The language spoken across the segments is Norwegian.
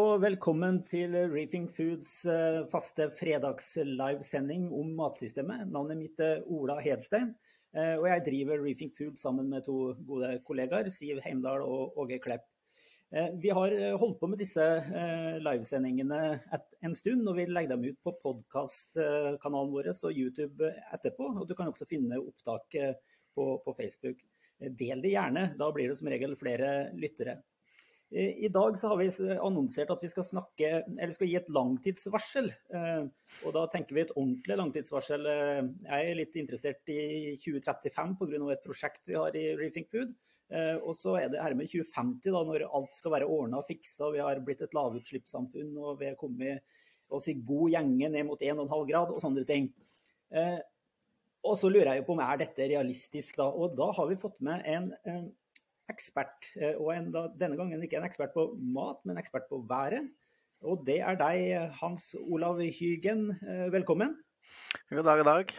og velkommen til Reefing Foods eh, faste fredags-livesending om matsystemet. Navnet mitt er Ola Hedstein, eh, og jeg driver Reefing Foods sammen med to gode kollegaer, Siv Heimdal og Åge Klepp. Eh, vi har holdt på med disse livesendingene en stund, og vi legger dem ut på podkastkanalen vår og YouTube etterpå. Og du kan også finne opptak på, på Facebook. Del det gjerne, da blir det som regel flere lyttere. I dag så har vi annonsert at vi skal, snakke, skal gi et langtidsvarsel. Eh, og da tenker vi et ordentlig langtidsvarsel. Eh, jeg er litt interessert i 2035 pga. et prosjekt vi har i Rethink Food. Eh, og så er det her med 2050, da, når alt skal være ordna og fiksa. Vi har blitt et lavutslippssamfunn og vi har kommet oss i god gjenge ned mot 1,5 grad og sånne ting. Og så lurer jeg på om er dette realistisk, da. Og da har vi fått med en ekspert. Eh, og en, denne gangen ikke en ekspert på mat, men ekspert på været. Og det er deg, Hans Olav Hygen. Eh, velkommen. God dag, god dag.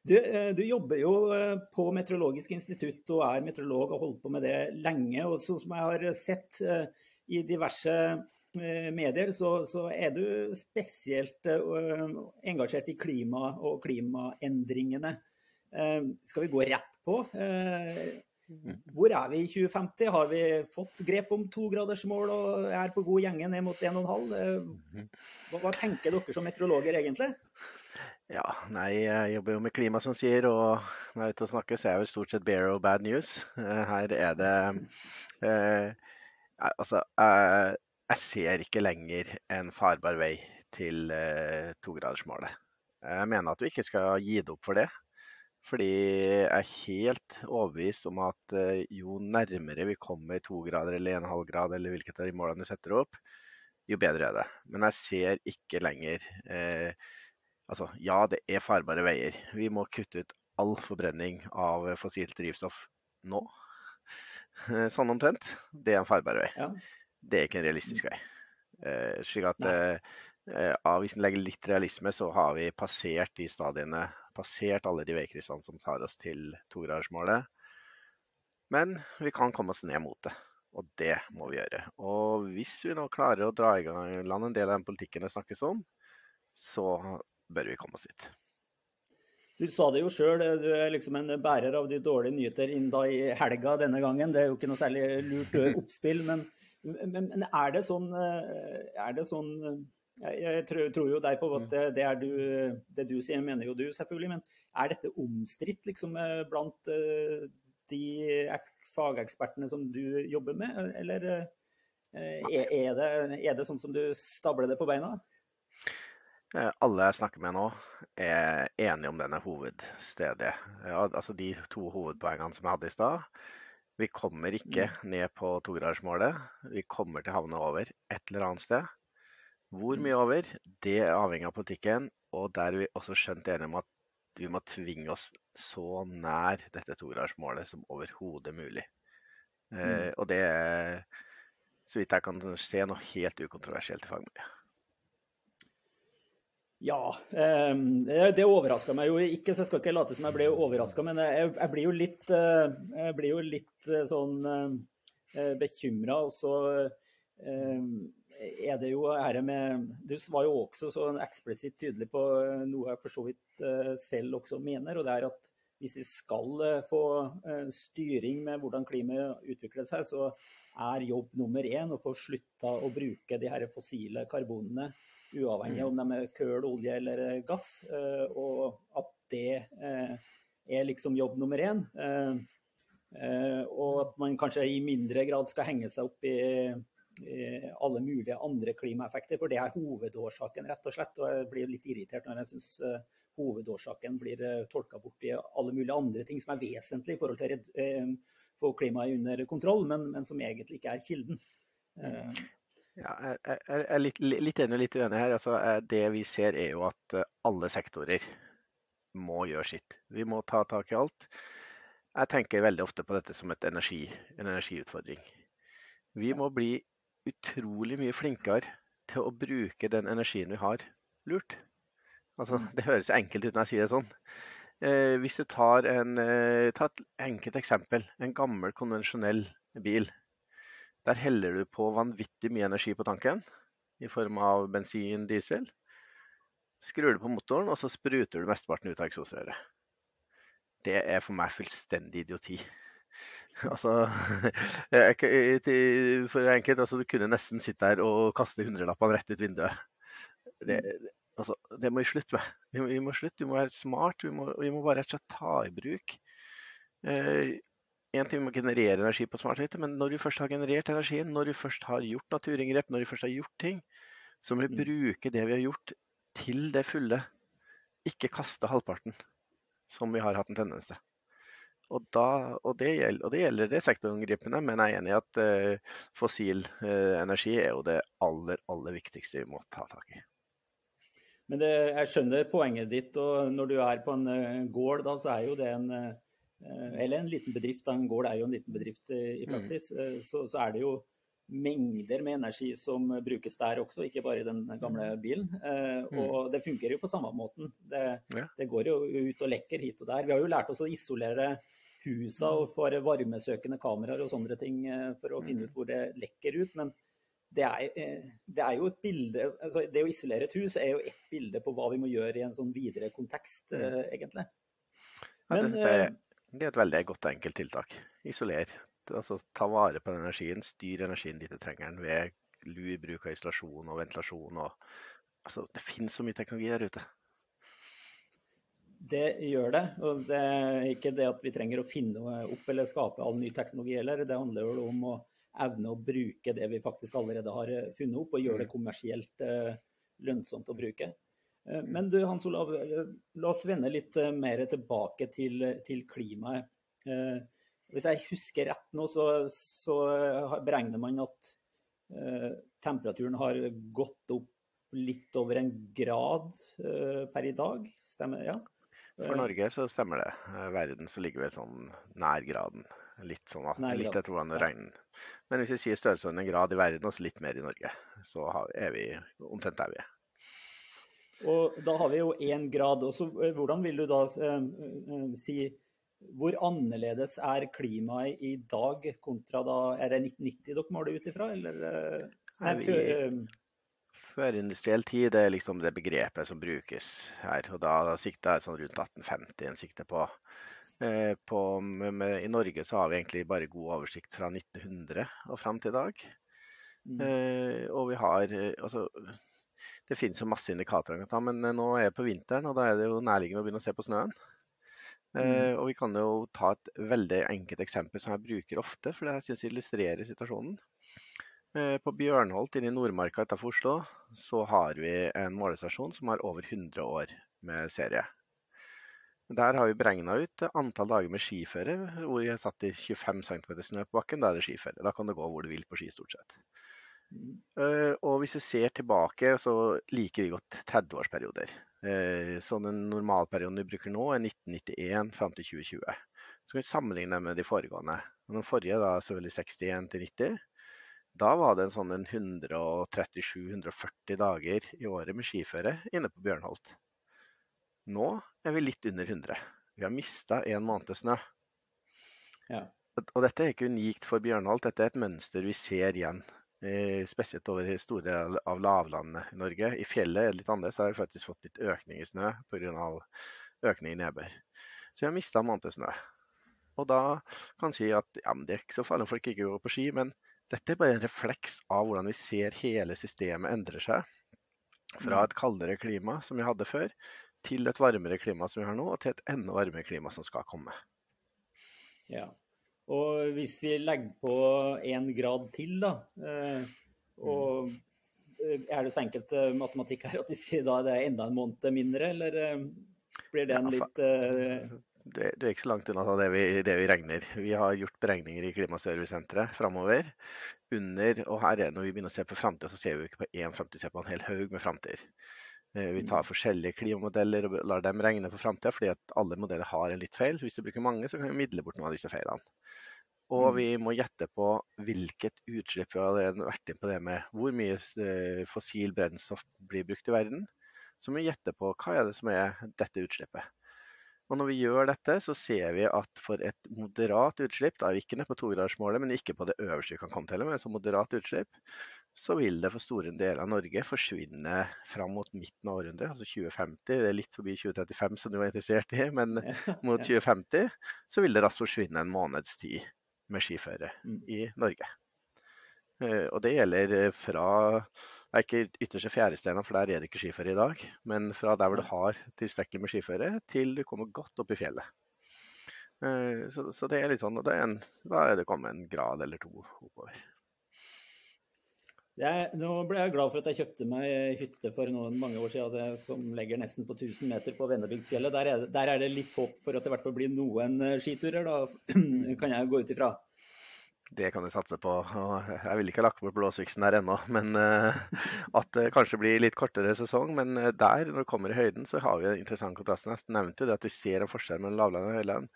Du, eh, du, jobber jo på Meteorologisk institutt og er meteorolog og har holdt på med det lenge. og Sånn som jeg har sett i diverse medier, så, så er du spesielt engasjert i klima og klimaendringene. Skal vi gå rett på? Mm. Hvor er vi i 2050? Har vi fått grep om togradersmål og er på god gjenge ned mot 1,5? Mm-hmm. Hva, hva tenker dere som meteorologer egentlig? Ja, nei, jeg jobber jo med klima, som sier, og når jeg er ute og snakker, så er jeg jo stort sett bare of bad news. Eh, her er det eh, Altså, eh, jeg ser ikke lenger en farbar vei til eh, togradersmålet. Jeg mener at vi ikke skal gi det opp for det. Fordi jeg er helt overbevist om at eh, jo nærmere vi kommer to grader eller en halv grad, eller hvilket av de målene vi setter opp, jo bedre er det. Men jeg ser ikke lenger eh, Altså, ja, det er farbare veier. Vi må kutte ut all forbrenning av fossilt drivstoff nå. Sånn omtrent. Det er en farbar vei. Ja. Det er ikke en realistisk vei. Eh, slik at eh, eh, hvis en legger litt realisme, så har vi passert de stadiene passert alle de veikryssene som tar oss til togradersmålet. Men vi kan komme oss ned mot det, og det må vi gjøre. Og hvis vi nå klarer å dra i land en del av den politikken det snakkes om, så bør vi komme oss dit. Du sa det jo sjøl, du er liksom en bærer av de dårlige nyheter inn da i helga denne gangen. Det er jo ikke noe særlig lurt oppspill, men, men, men er det sånn, er det sånn jeg tror, tror, jo deg på at mm. det, er du, det du sier, mener jo du, selvfølgelig. Men er dette omstridt liksom, eh, blant eh, de fagekspertene som du jobber med, eller eh, er det, er det sånn som du stabler det på beina? Alle jeg snakker med nå, er enige om denne hovedstedet. Altså de to hovedpoengene som jeg hadde i stad. Vi kommer ikke mm. ned på togradersmålet. Vi kommer til å havne over et eller annet sted. Hvor mye over, det er avhengig av politikken. Og der er vi også skjønt enige om at vi må tvinge oss så nær dette togradersmålet som overhodet mulig. Eh, mm. og det er, så vidt jeg kan se, noe helt ukontroversielt i fagmiljøet. Ja, Eh, det overraska meg jo ikke, så jeg skal ikke late som jeg ble overraska. Men jeg, jeg, blir jo litt, uh, jeg blir jo litt uh, sånn eh, bekymra. Og så um, er det jo her med Du var jo også så eksplisitt tydelig på noe jeg for så vidt eh, selv også mener, og det er at hvis vi skal eh, få eh, styring med hvordan klimaet utvikler seg, så er jobb nummer én å få slutta å bruke de her fossile karbonene, uavhengig om de er køl, olje eller gass. Og at det er liksom jobb nummer én. Og at man kanskje i mindre grad skal henge seg opp i Eh, alle mulige andre klimaeffekter. For det er hovedårsaken, rett og slett. Og jeg blir litt irritert når jeg syns eh, hovedårsaken blir eh, tolka bort i alle mulige andre ting som er vesentlig i forhold til å få klimaet under kontroll, men, men, som egentlig ikke er kilden. Ja, jeg, er litt, litt enig og litt uenig her. Altså, det vi ser er jo at alle sektorer må gjøre sitt. Vi må ta tak i alt. Jeg tenker veldig ofte på dette som energi, en energiutfordring. Vi må bli utrolig mye flinkere til å bruke den energien vi har, lurt. Altså, mm. det høres enkelt ut når jeg sier det sånn. Eh, hvis du tar, en, eh, tar et enkelt eksempel. En gammel, konvensjonell bil. Der heller du på vanvittig mye energi på tanken i form av bensin, diesel. Skrur du på motoren, og så spruter du mesteparten ut av eksosrøret. Det er for meg fullstendig idioti. Altså, for enkelt, altså, du kunne nesten sitte her og kaste hundrelappene rett ut vinduet. Det, altså, det må vi slutte med. Vi må, vi må slutte, vi må være smart. Vi må, vi må bare rett og slett ta i bruk eh, en ting vi å generere energi på smart lite, men når du først har generert energien, når du først har gjort naturinngrep, når du først har gjort ting, så må vi mm. bruke det vi har gjort til det fulle. Ikke kaste halvparten, som vi har hatt en tendens til. Og, da, og, det, gjelder, og det gjelder det sektorangripende, men jeg er enig i at uh, fossil uh, energi er jo det aller, aller viktigste vi må ta tak i. Men det, jeg skjønner poenget ditt, og når du er på en uh, gård, da, så er jo det en eller en liten bedrift, da, en gård er jo en liten bedrift i mm. praksis, mm. så, så, er det jo mengder med energi som brukes der også, ikke bare i den gamle mm. bilen. Eh, mm. og det fungerer jo på samme måten. Det, ja. det, går jo ut og lekker hit og der. Vi har jo lært oss å isolere husa og for varmesøkende kameraer og sånne ting eh, for å finne ut hvor det lekker ut. Men det er, eh, det er jo et bilde altså Det å isolere et hus er jo ett bilde på hva vi må gjøre i en sånn videre kontekst, egentlig. Men, ja, det, det er et veldig godt og enkelt tiltak. Isoler altså, ta vare på den energien, styr energien dit du trenger den ved lur bruk av isolasjon og ventilasjon. Og, altså, det finnes så mye teknologi der ute. Det gjør det. og Det er ikke det at vi trenger å finne opp eller skape all ny teknologi heller. Det handler jo om å evne å bruke det vi faktisk allerede har eh, funnet opp, og gjøre det mm. kommersielt eh, lønnsomt å bruke. Eh, men du Hans Olav, la oss vende litt mer tilbake til, til klimaet. Hvis jeg husker rett nå, så, så beregner man at temperaturen har gått opp litt over en grad per i dag. Stemmer det? ja? For Norge så stemmer det. Eh, verden så ligger vi sånn nær graden. Litt, sånn, nær litt etter hvordan det regner. Men hvis vi sier størrelsesorden en grad i verden, og så litt mer i Norge, så er vi omtrent der vi er. Og da har vi jo én grad. og så eh, Hvordan vil du da eh, si hvor annerledes er klimaet i dag kontra da Er det 1990 dere måler ut ifra, eller? Nei, vi, Førindustriell tid det er liksom det begrepet som brukes her. og Da, da sikter jeg sånn rundt 1850 en sikter på. Eh, på med, I Norge så har vi egentlig bare god oversikt fra 1900 og fram til i dag. Mm. Eh, og vi har eh, altså Det finnes jo masse indikatorer, men nå er det på vinteren, og da er det jo nærliggende å begynne å se på snøen. Mm. Uh, og vi kan jo ta et veldig enkelt eksempel som jeg bruker ofte, for det jeg synes illustrerer situasjonen. Uh, på Bjørnholt inne i Nordmarka utenfor Oslo så har vi en målestasjon som har over 100 år med serie. Der har vi beregna ut antall dager med skiføre, hvor vi har satt i 25 cm snø på bakken. Da er det skiføre. Da kan du gå hvor du vil på ski, stort sett. Uh, og hvis du ser tilbake, så liker vi godt 30-årsperioder. Eh, så den normalperioden vi bruker nå, er 1991 fram til 2020. Så kan vi sammenligne med de foregående. Den forrige, da selvfølgelig 61 til 90, da var det en sånn 137-140 dager i året med skiføre inne på Bjørnholt. Nå er vi litt under 100. Vi har mista en måned snø. Ja. Og dette er ikke unikt for Bjørnholt, dette er et mønster vi ser igjen Eh, spesielt over store av lavlandet i Norge. I fjellet er det litt annerledes. Har vi faktisk fått litt økning i snø pga. økning i nedbør. Så vi har mista til snø. Og da kan man si at ja, det er ikke så farlig om folk ikke går på ski, men dette er bare en refleks av hvordan vi ser hele systemet endre seg. Fra mm. et kaldere klima som vi hadde før, til et varmere klima som vi har nå, og til et enda varmere klima som skal komme. Ja, og hvis vi legger på én grad til, da eh, og eh, er det så enkelt eh, matematikk her at vi sier da det er enda en måned mindre, eller blir det en litt det, det, er ikke så langt unna det vi, det vi, regner. Vi har gjort beregninger i Klimaservicesenteret framover. Under, og her er Når vi begynner å se på framtida, så ser vi ikke på én framtid, vi ser på en hel haug med framtider. Vi tar mm. forskjellige klimamodeller og lar dem regne for framtida, fordi at alle modeller har en litt feil. Så hvis vi bruker mange, så kan vi midle bort noen av disse feilene. Og mm. vi må gjette på hvilket utslipp vi har vært inn på det med hvor mye eh, fossil brennstoff blir brukt i verden. Så må vi gjette på hva er det som er dette utslippet. Og når vi gjør dette, så ser vi at for et moderat utslipp, da er vi ikke nede på togradersmålet, men ikke på det øverste vi kan komme til, men så moderat utslipp, så vil det for store deler av Norge forsvinne fram mot midten av århundret, altså 2050. Det er litt forbi 2035 som du var interessert i, men mot 2050 så vil det raskt forsvinne en måneds tid med skiføre mm. i Norge. Eh, og det gjelder fra det er ikke ytterste fjæresteina, for der er det ikke skiføre i dag. Men fra der hvor du har tilstrekkelig med skiføre, til du kommer godt opp i fjellet. Eh, så, så det er litt sånn, og det er en, da er det kommet en grad eller to oppover. Jeg, nå ble jeg glad for at jeg kjøpte meg hytte for noen mange år siden det, som legger nesten på 1000 meter på Vennebygdsfjellet. Der, der, er det litt håp for at det i hvert fall blir noen skiturer, da kan jeg gå ut ifra. Det kan du satse på. jeg vil ikke ha lagt bort blåsviksen der ennå. Men uh, at det kanskje blir litt kortere sesong. Men uh, der, når det kommer i høyden, så har vi en interessant kontrast. Jeg nevnte det at vi ser en forskjell mellom lavland og høyland.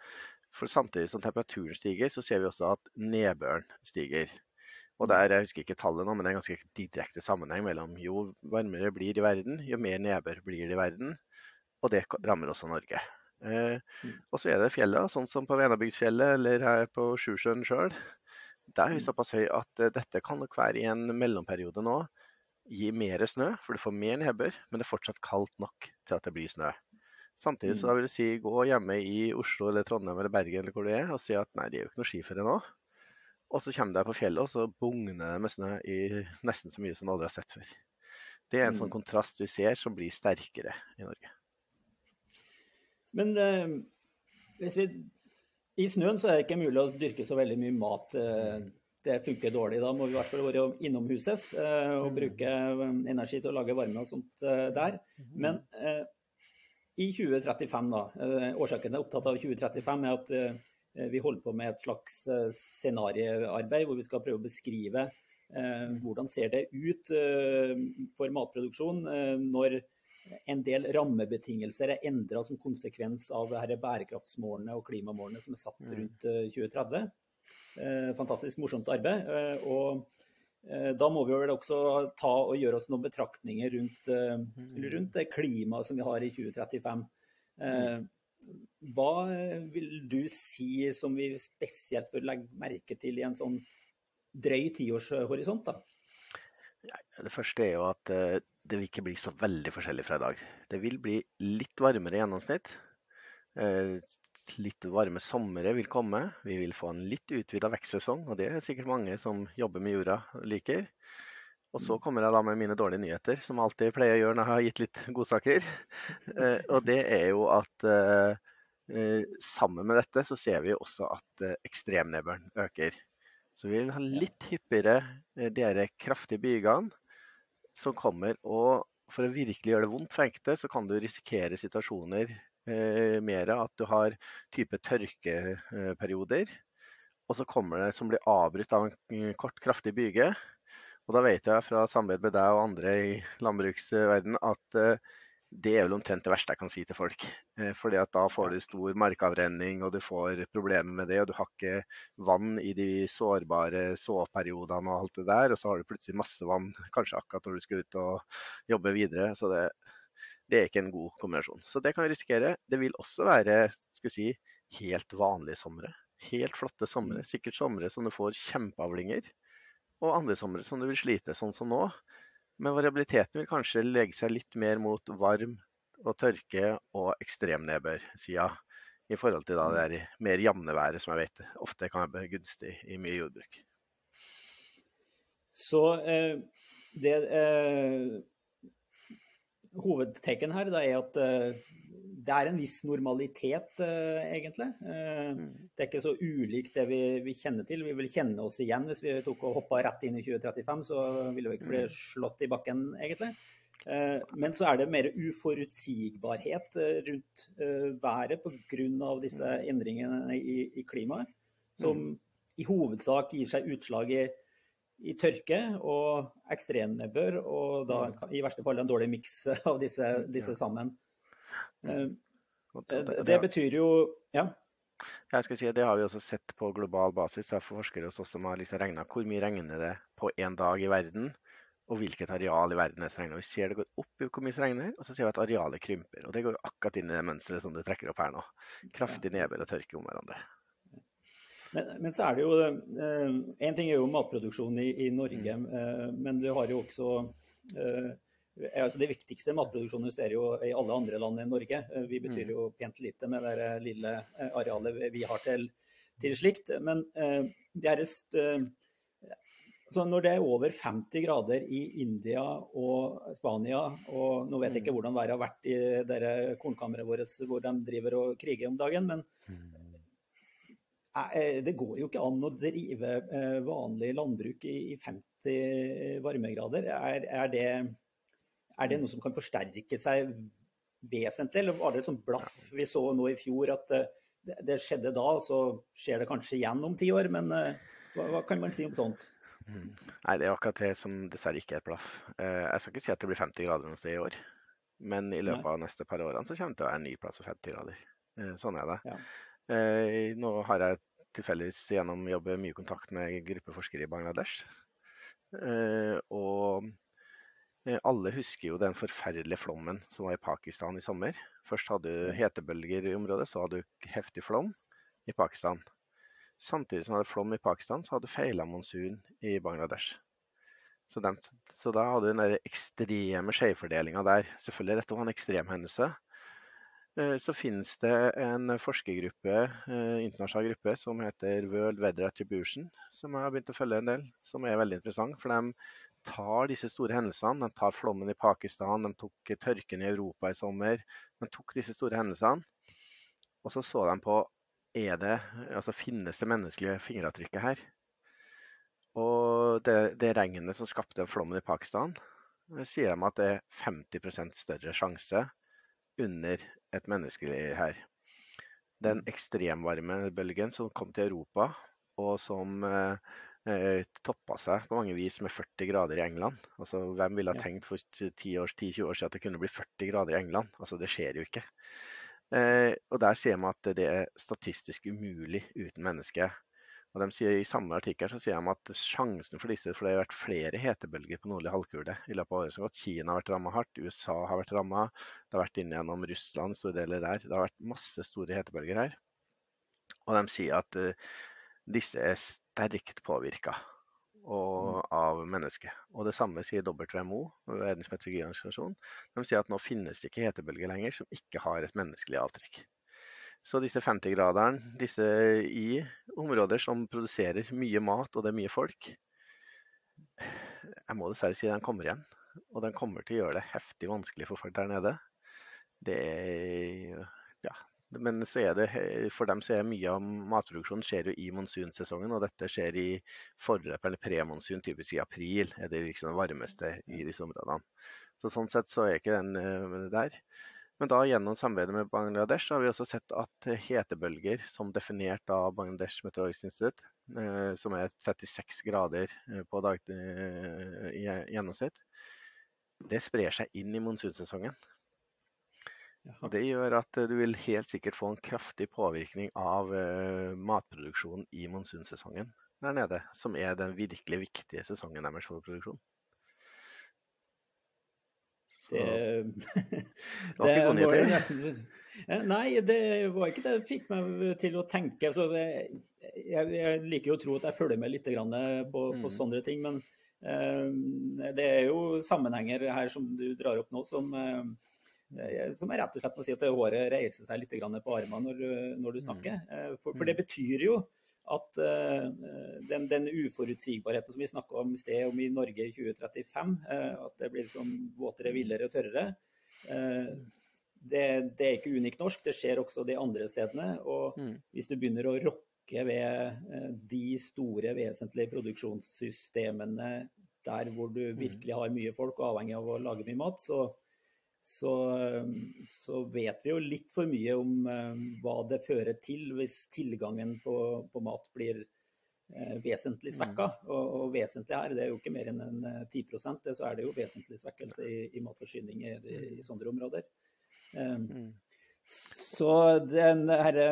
For samtidig som temperaturen stiger, så ser vi også at nedbøren stiger. Og der, Jeg husker ikke tallet nå, men det er en ganske direkte sammenheng mellom jo varmere det blir i verden, jo mer nedbør blir det i verden. Og det rammer også Norge. Eh, mm. og så er det fjellet, sånn som på Venabygdsfjellet eller her på Sjusjøen sjøl der er vi såpass høy at eh, dette kan nok være i en mellomperiode nå gi mer snø, for du får mer nedbør, men det er fortsatt kaldt nok til at det blir snø. Samtidig så mm. da vil jeg si gå hjemme i Oslo eller Trondheim eller Bergen eller hvor du er, og si at nei, det er jo ikke noe skiføre nå. Og så kommer du deg på fjellet, og så bugner det med snø i nesten så mye som du aldri har sett før. Det er en sånn mm. kontrast vi ser som blir sterkere i Norge. Men eh, hvis vi i snøen så er det ikke mulig å dyrke så veldig mye mat. Eh, det funker dårlig. Da må vi i hvert fall være innomhuses eh, og mm. bruke eh, energi til å lage varme og sånt der. Mm-hmm. Men i 2035, da, årsaken jeg er opptatt av 2035, er at vi holder på med et slags scenariearbeid hvor vi skal prøve å beskrive hvordan ser det ut for matproduksjon når en del rammebetingelser er endra som konsekvens av disse bærekraftsmålene og klimamålene som er satt mm. rundt 2030. Eh, fantastisk morsomt arbeid. Eh, og eh, da må vi vel også ta og gjøre oss noen betraktninger rundt, mm. rundt det klimaet som vi har i 2035. Mm. Hva vil du si som vi spesielt bør legge merke til i en sånn drøy tiårshorisont? da? Det første er jo at det vil ikke bli så veldig forskjellig fra i dag. Det vil bli litt varmere i gjennomsnitt. Eh, litt varme somre vil komme. Vi vil få en litt utvida vekstsesong, og det er sikkert mange som jobber med jorda liker. Og så kommer jeg da med mine dårlige nyheter, som alltid pleier å gjøre når jeg har gitt litt godsaker. Eh, og det er jo at eh, sammen med dette så ser vi også at ekstremnedbøren øker. Så vi vil ha litt hyppigere de kraftige bygene som kommer. Og for å virkelig gjøre det vondt for enkelte, så kan du risikere situasjoner eh, mer at du har type tørkeperioder. Og så kommer det som blir avbrutt av en kort, kraftig byge. Og da vet jeg fra samarbeid med deg og andre i landbruksverdenen at eh, det er vel omtrent det verste jeg kan si til folk. Eh, fordi at da får du stor markavrenning, og du får problemer med det. Og du har ikke vann i de sårbare såperiodene og alt det der. Og så har du plutselig masse vann, kanskje akkurat når du skal ut og jobbe videre. Så det, det er ikke en god kombinasjon. Så det kan vi risikere. Det vil også være skal si, helt vanlige somre. Helt flotte somre. Mm. Sikkert somre som du får kjempeavlinger. Og andre somre som du vil slite, sånn som nå. Men variabiliteten vil kanskje legge seg litt mer mot varm og tørke og ekstremnedbørsida. I forhold til det er mer jevne været, som jeg vet ofte kan være gunstig i mye jordbruk. Så eh, det eh, Hovedtegn her er at eh, det er en viss normalitet, uh, egentlig. Uh, mm. Det er ikke så ulikt det vi, vi, kjenner til. Vi vil kjenne oss igjen hvis vi tok og hoppa rett inn i 2035, så ville vi ikke bli mm. slått i bakken, egentlig. Uh, men så er det mer uforutsigbarhet rundt været pga. disse mm. endringene i, i klimaet, som mm. i hovedsak gir seg utslag i i tørke og ekstremnedbør, og da i verste fall en dårlig miks av disse, disse sammen. Eh, det betyr jo Ja. Jeg skal si Det har vi også sett på global basis. Det er forskere hos oss som har liksom regna hvor mye regner det på én dag i verden. og hvilket areal i verden det regner. Vi ser det går opp i hvor mye som regner, og så ser vi at arealet krymper. Og det går akkurat inn i det mønsteret som du trekker opp her nå. Kraftig nedbør og tørke om hverandre. Men, men, så er det jo Én eh, ting er jo matproduksjon i, i Norge, mm. eh, men du har jo også altså Det viktigste matproduksjonen er jo i alle andre land enn Norge. Eh, vi betyr mm. jo pent lite med det lille eh, arealet vi har til, til slikt. Men eh, det er så når det er over 50 grader i India og Spania, og nå vet jeg ikke mm. hvordan været har vært i dere kornkammeret vårt hvor de driver og kriger om dagen, men mm. eh, det går jo ikke an å drive eh, vanlig landbruk i 50 varmegrader. Er, er, det, er det noe som kan forsterke seg vesentlig, eller var det sånn blaff vi så nå i fjor at eh, det skjedde da, så skjer det kanskje igjen om ti år? Men hva, hva kan man si om sånt? Mm. Nei, det er akkurat det som dessverre ikke er et blaff. Eh, jeg skal ikke si at det blir 50 grader noe sted i år, men i løpet av neste par årene så kommer det til å være en ny plass for 50 grader. Eh, sånn er det. Ja. Eh, nå har jeg tilfeldigvis gjennom jobben mye kontakt med gruppeforskere i Bangladesh. Og alle husker jo den forferdelige flommen som var i Pakistan i sommer. Først hadde du hetebølger i området, så hadde du heftig flom i Pakistan. Samtidig som du hadde flom i Pakistan, så hadde du feila monsun i Bangladesh. Så, den, så, da hadde du den ekstreme skjevfordelinga der. Selvfølgelig, dette var en ekstrem hendelse. Eh, så finnes det en forskergruppe, en internasjonal gruppe som heter World Weather Attribution, som jeg har begynt å følge en del, som er veldig interessant. For de tar disse store hendelsene. De tar flommen i Pakistan, de tok tørken i Europa i sommer. De tok disse store hendelsene, og så så de på er det, altså finnes det menneskelige fingeravtrykket her? Og det, det regnet som skapte flommen i Pakistan, sier de at det er 50% større sjanse under et menneskelig her. Den mm. ekstremvarmebølgen som kom til Europa, og som eh, eh toppa seg på mange vis med 40 grader i England. Altså, Hvem ville ha tenkt for 10-20 år, år siden at det kunne bli 40 grader i England? Altså, Det skjer jo ikke. Eh, og Der sier man at det er statistisk umulig uten menneske. Og de sier I samme artikkel så sier de at sjansen for disse For det har vært flere hetebølger på nordlig halvkule i løpet av året som har gått. Kina har vært ramma hardt, USA har vært ramma. Det har vært inn gjennom Russland, store deler der. Det har vært masse store hetebølger her. Og de sier at uh, disse er sterkt påvirka mm. av mennesket. Og det samme sier WMO, Verdens meteorologiorganisasjon. De sier at nå finnes det ikke hetebølger lenger som ikke har et menneskelig avtrykk. Så disse 50-graderne, disse i områder som produserer mye mat og det er mye folk Jeg må dessverre si den kommer igjen. Og den kommer til å gjøre det heftig vanskelig for folk der nede. Det er ja, men det, for dem så er mye av matproduksjonen skjer jo i monsunsesongen, og dette skjer i forløp eller premonsun, typisk i april. er det liksom det varmeste i disse områdene. Så Sånn sett så er ikke den uh, der. Men da gjennom samarbeidet med Bangladesh har vi også sett at hetebølger, som definert av Bangladesh Meteorologisk Institutt, uh, som er 36 grader uh, på dag, i gjennomsnitt, det sprer seg inn i monsunsesongen. Og Det gjør at eh, du vil helt sikkert få en kraftig påvirkning av uh, matproduksjonen i monsunsesongen der nede, som er den virkelig viktige sesongen deres for produksjon. Så, det, det var nesten, Nei, det var ikke det fikk meg til å tenke. Altså, jeg, jeg, liker jo å tro at jeg følger med litt på, på mm. sånne ting, men uh, det er jo sammenhenger her som du drar opp nå, som Eh, som er rett og slett å si at håret reiser seg litt på armene når, når, du snakker. Mm. Eh, for, for, det mm. betyr jo at uh, den, den, uforutsigbarheten som vi snakka om i sted, om i Norge i 2035, uh, at det blir liksom våtere, villere og tørrere, det, det, er ikke unikt norsk. Det skjer også de andre stedene. Og mm. hvis du begynner å rokke ved de store, vesentlige produksjonssystemene der hvor du virkelig har mye folk og avhengig av å lage mye mat, så, så, så, vet vi jo litt for mye om eh, hva det fører til hvis tilgangen på, på mat blir eh, vesentlig svekka. Mm. Og, og, vesentlig her, det er jo ikke mer enn en 10 eh, det, så er det jo vesentlig svekkelse i, i matforsyning i, i, i, sånne områder. Eh, mm. Så den herre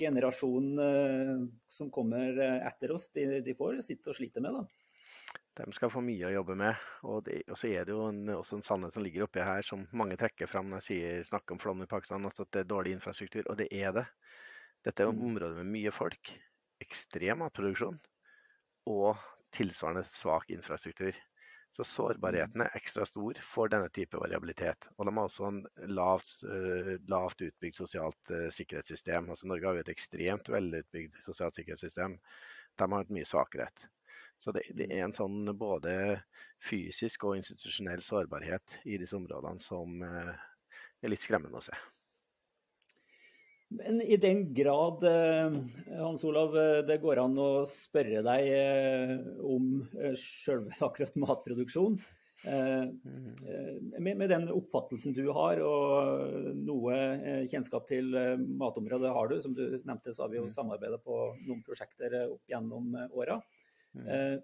generasjonen uh, som kommer etter oss, de, de får sitte og slite med, da. De skal få mye å jobbe med. Og, det, og så er det jo en, også en sannhet som ligger oppi her, som mange trekker fram når jeg snakker om flom i Pakistan, altså at det er dårlig infrastruktur. Og det er det. Dette er jo et områder med mye folk, ekstrem matproduksjon og tilsvarende svak infrastruktur. Så sårbarheten er ekstra stor for denne type variabilitet. Og de har også en lavt, uh, lavt utbygd sosialt uh, sikkerhetssystem. Altså Norge har jo et ekstremt velutbygd sosialt sikkerhetssystem. De har et mye svakere Så det, det, er en sånn både fysisk og institusjonell sårbarhet i disse områdene som uh, er litt skremmende å se. Men i den grad, eh, Hans Olav, eh, det går an å spørre deg eh, om sjølve akkurat matproduksjon. Med, den oppfattelsen du har, og noe kjennskap til matområdet har du. Som du nevnte, så har vi jo mm. samarbeida på noen prosjekter opp gjennom åra. Mm.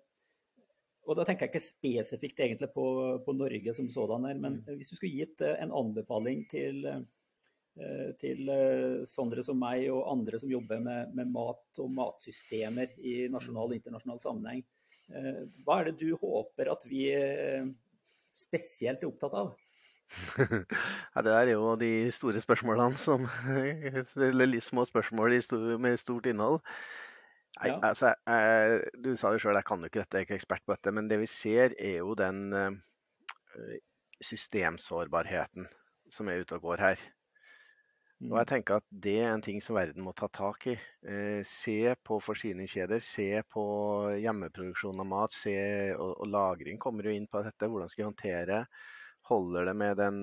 Og da tenker jeg ikke spesifikt egentlig på, på Norge som sådan, her, men mm. hvis du skulle gitt en anbefaling til Eh, til eh, Sondre som meg og andre som jobber med, med, mat og matsystemer i nasjonal og internasjonal sammenheng. Eh, hva er det du håper at vi spesielt er opptatt av? Ja, det er jo de store spørsmålene som Eller små spørsmål med stort innhold. Nei, ja. altså, du sa jo sjøl, jeg kan jo ikke dette, jeg er ikke ekspert på dette. Men det vi ser, er jo den systemsårbarheten som er ute og går her. Og jeg mm. tenker at det er en ting som verden må ta tak i. Eh, se på forsyningskjeder, se på hjemmeproduksjon av mat. Se, og, og, lagring kommer jo inn på dette. Hvordan skal vi håndtere Holder det med den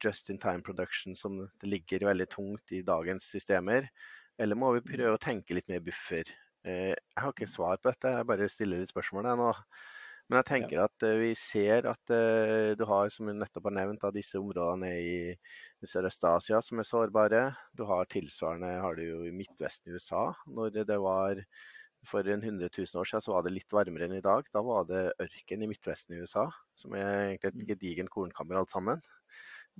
just in time production som det ligger veldig tungt i dagens systemer? Eller må vi prøve å tenke litt mer buffer? Eh, jeg har ikke svar på dette, jeg bare stiller litt spørsmål nå. Men jeg tenker at uh, vi ser at uh, du har, som vi nettopp har nevnt, av disse områdene i Sørøst-Asia som er sårbare. Du har tilsvarende har du jo i Midtvesten i USA. Når det var for en 100 000 år siden så var det litt varmere enn i dag. Da var det ørken i Midtvesten i USA, som er egentlig et mm. gedigent kornkammer alt sammen.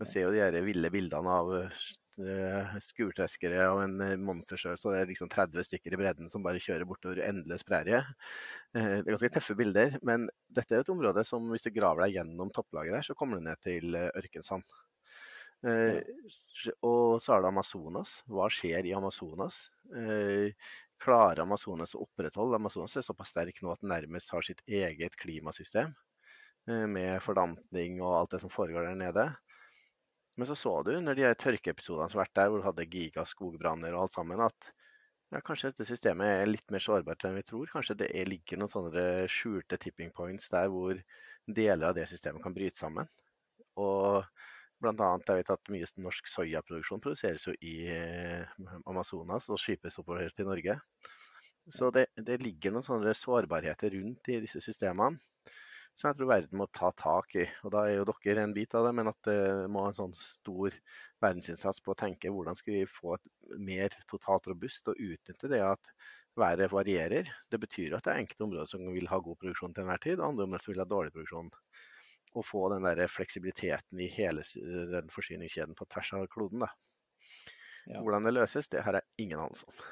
Man ser jo de her ville bildene av uh, skurtreskere og en eh, monstersjø, så det er liksom 30 stykker i bredden som bare kjører bortover endeløs prærie. Uh, det er ganske tøffe bilder, men dette er et område som hvis du graver deg gjennom topplaget der, så kommer du ned til ørkensand. Eh, og så er det Amazonas. Hva skjer i Amazonas? Eh, klarer Amazonas å opprettholde Amazonas er såpass sterk nå at den nærmest har sitt eget klimasystem. Eh, med fordampning og alt det som foregår der nede. Men så så du under de tørkeepisodene som har vært der, hvor du hadde gigaskogbranner og alt sammen, at ja, kanskje dette systemet er litt mer sårbart enn vi tror. Kanskje det er, ligger noen sånne skjulte tipping points der hvor deler av det systemet kan bryte sammen. Og annet, jeg vet at mye norsk soyaproduksjon produseres jo i eh, Amazonas og skipes oppover til Norge. Så det, det, ligger noen sånne sårbarheter rundt i disse systemene som jeg tror verden må ta tak i. Og Da er jo dere en bit av det, men at det må ha en sånn stor verdensinnsats på å tenke hvordan skal vi få et mer totalt robust og utnytte det at været varierer. Det betyr at det er enkelte områder som vil ha god produksjon til enhver tid, og andre områder som vil ha dårlig produksjon å få den der fleksibiliteten i hele den forsyningskjeden på tvers av kloden. Da. Ja. Hvordan det løses, det har jeg ingen anelse om.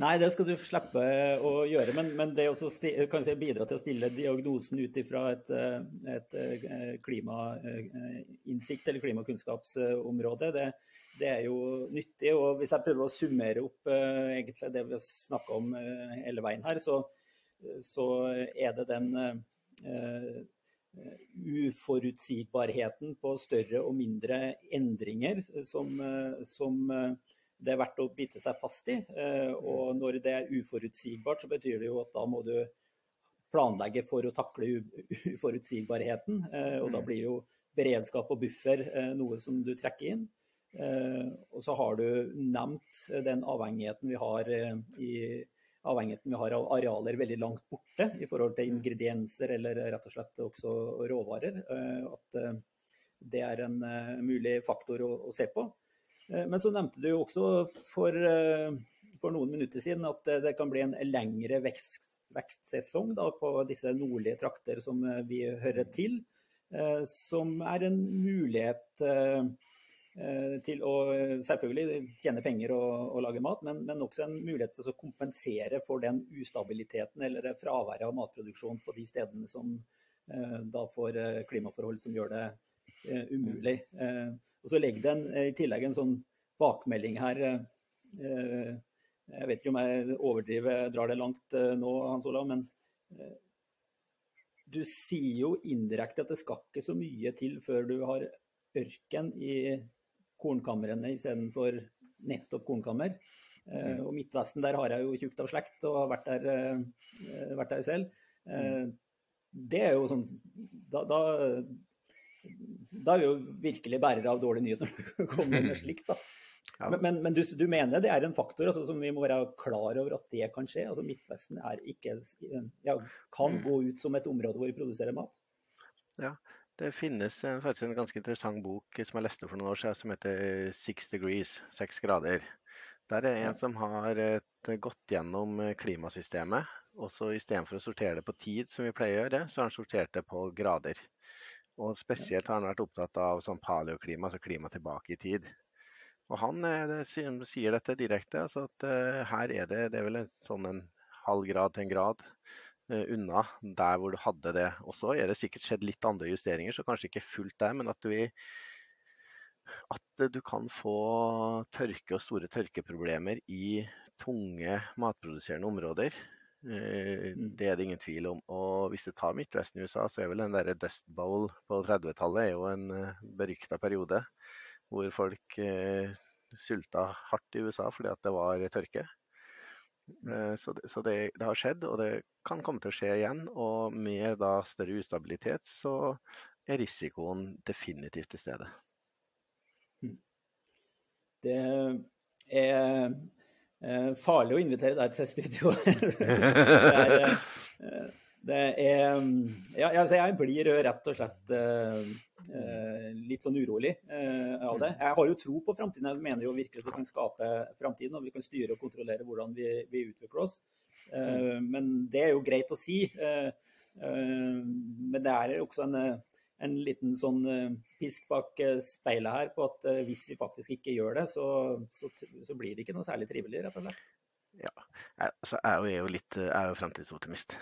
Nei, det skal du slippe å gjøre. Men, men det å si, bidra til å stille diagnosen ut ifra et, et, eh, klimainnsikt eller klimakunnskapsområde, det, det, er jo nyttig. Og hvis jeg prøver å summere opp uh, egentlig det vi har snakka om uh, hele veien her, så, så er det den uh, Eh, uforutsigbarheten på større og mindre endringer som, eh, som, eh, det er verdt å bite seg fast i. Og når det er uforutsigbart, så betyr det jo at da må du planlegge for å takle uforutsigbarheten. Og da mm. blir jo beredskap og buffer noe som du trekker inn. Og så har du nevnt den avhengigheten vi har i avhengigheten vi har av arealer veldig langt borte i forhold til ingredienser eller rett og slett også råvarer. Eh, at eh, det er en eh, mulig faktor å, å se på. Men så nevnte du også for, for, noen minutter siden at det kan bli en lengre vekst, vekstsesong da, på disse nordlige trakter som vi hører til. Som er en mulighet til å selvfølgelig tjene penger og, og lage mat, men, men, også en mulighet til å kompensere for den ustabiliteten eller fraværet av matproduksjon på de stedene som da får klimaforhold som gjør det umulig. Og så legger den i tillegg en sånn bakmelding her. Jeg vet ikke om jeg overdriver, drar det langt nå, Hans Olav, men du sier jo indirekte at det skal ikke så mye til før du har ørken i kornkamrene istedenfor nettopp kornkammer. Mm. Og Midtvesten, der har jeg jo tjukt av slekt og har vært der, vært der selv. Mm. det er jo sånn da, da, da, er vi jo virkelig bærere av dårlige nyheter når du kommer med slikt. da. Ja. Men, men, men du, du, mener det er en faktor altså, som vi må være klar over at det kan skje? Altså Midtvesten er ikke, ja, kan mm. gå ut som et område hvor vi produserer mat? Ja, det finnes en, faktisk en ganske interessant bok som jeg leste for noen år siden som heter 'Six Degrees', seks grader. Der er en ja. som har et, gått gjennom klimasystemet. og så Istedenfor å sortere det på tid, som vi pleier å gjøre, så har han sortert det på grader. Og Spesielt har han vært opptatt av sånn paleoklima, altså klima tilbake i tid. Og han eh, det, sier dette direkte, altså at uh, her er det, det er vel en, sånn en halv grad til en grad uh, unna der hvor du hadde det. Og så er det sikkert skjedd litt andre justeringer, så kanskje ikke fullt der, men at vi at du kan få tørke og store tørkeproblemer i tunge matproduserende områder. Mm. Det er det ingen tvil om. Og hvis du tar Midtvesten i USA, så er vel den der Dust Bowl på 30-tallet en berykta periode hvor folk eh, sulta hardt i USA fordi at det var tørke. Eh, så, det, så det, det, har skjedd, og det kan komme til å skje igjen. Og med da større ustabilitet så er risikoen definitivt til stede. Mm. Det er eh, farlig å invitere deg til studio. det er, eh, det er ja, altså Jeg blir rett og slett uh, uh, litt sånn urolig uh, av det. Jeg har jo tro på framtiden. Jeg mener jo virkelig at vi kan skape framtiden og vi kan styre og kontrollere hvordan vi, vi utvikler oss. Men det er jo greit å si. Men det er også en, en liten sånn pisk bak speilet her på at hvis vi faktisk ikke gjør det, så, så, så blir det ikke noe særlig trivelig, rett og slett. Ja, altså, jeg er jo litt jeg er jo fremtidsoptimist.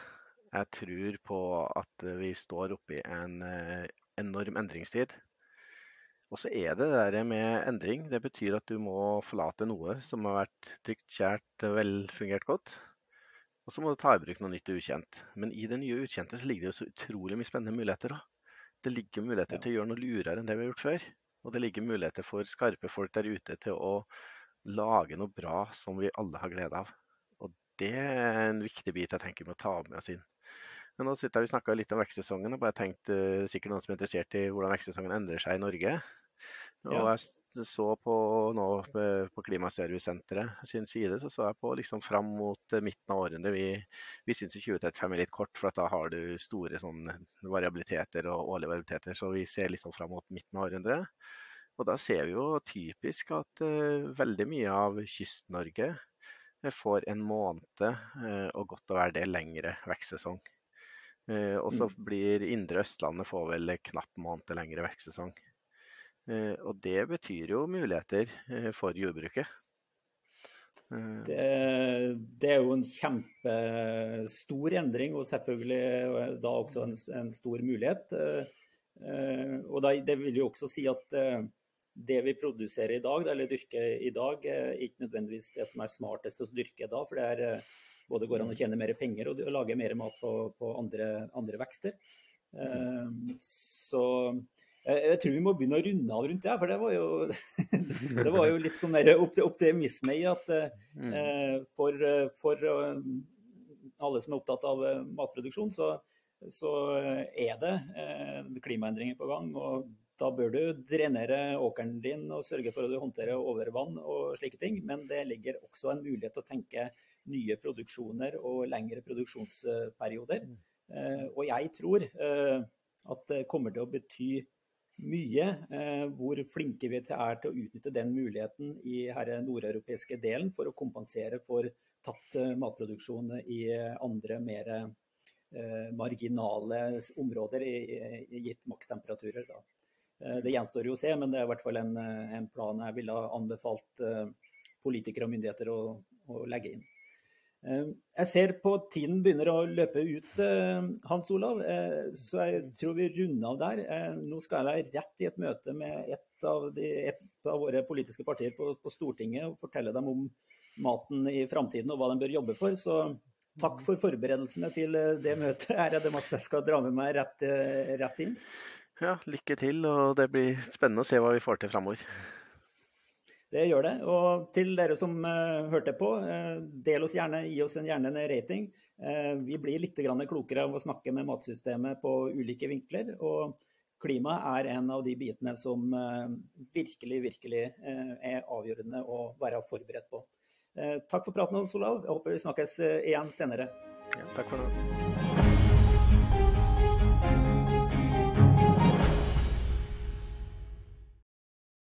Jeg tror på at vi står oppe i en eh, enorm endringstid. Og så er det det der med endring. Det betyr at du må forlate noe som har vært trygt, kjært, velfungert godt. Og så må du ta i bruk noe nytt og ukjent. Men i det nye ukjente ligger det jo så utrolig mye spennende muligheter. da. Det ligger muligheter ja. til å gjøre noe lurere enn det vi har gjort før. Og det ligger muligheter for skarpe folk der ute til å lage noe bra som vi alle har glede av. Og det er en viktig bit jeg tenker vi må ta med oss inn. Men nå sitter vi og snakker litt om vekstsesongen, og bare tenkt uh, sikkert noen som er interessert i hvordan vekstsesongen endrer seg i Norge. Og jeg så på nå på Klimaservicesenteret sin side, så så jeg på liksom fram mot eh, midten av årene. Vi, vi syns 2035 er litt kort, for da har du store sånn variabiliteter og årlige variabiliteter. Så vi ser liksom fram mot midten av århundret. Og da ser vi jo typisk at uh, veldig mye av Kyst-Norge får en måned, uh, og godt å være det, lengre vekstsesong. Uh, og så mm. blir indre Østlandet får vel knapp måned lengre vekstsesong. Eh, og det betyr jo muligheter eh, for jordbruket. Det, det, er jo en kjempestor endring, og selvfølgelig da også en, en stor mulighet. Og det vil jo også si at det vi produserer i dag, eller dyrker i dag, er ikke nødvendigvis det som er smartest å dyrke da. For det er både går an å tjene mer penger og, lage mer mat på, på andre, andre, vekster. Så jeg, tror vi må begynne å runde av rundt det, for det var jo, det var jo litt sånn optimisme i at uh, for, for uh, alle som er opptatt av matproduksjon, så, så er det klimaendringer på gang. og da bør du drenere åkeren din og sørge for å håndtere overvann og slike ting. Men det ligger også en mulighet til å tenke nye produksjoner og lengre produksjonsperioder. Mm. Eh, og jeg tror eh, at det kommer til å bety mye eh, hvor flinke vi er til å utnytte den muligheten i herre nordeuropeiske delen for å kompensere for tapt matproduksjon i andre mer marginale områder i, gitt makstemperaturer. Da. Det gjenstår jo å se, men det er i hvert fall en, en plan jeg ville anbefalt politikere og myndigheter å, å legge inn. Jeg ser på tiden begynner å løpe ut, Hans Olav, så jeg tror vi runder av der. Nå skal jeg rett i et møte med et av, de, et av våre politiske partier på, på, Stortinget og fortelle dem om maten i framtiden og hva de bør jobbe for. Så takk for forberedelsene til det møtet. Her er det masse jeg skal dra med meg rett, rett inn. Ja, lykke til, og det blir spennende å se hva vi får til framover. Det gjør det. Og til dere som uh, hørte på, uh, del oss gjerne, gi oss en, gjerne en rating. Uh, vi blir litt klokere av å snakke med matsystemet på ulike vinkler. Og klima er en av de bitene som virkelig, virkelig er avgjørende å være forberedt på. takk for praten, Hans Olav. Jeg håper vi snakkes igjen senere. Ja, takk for det.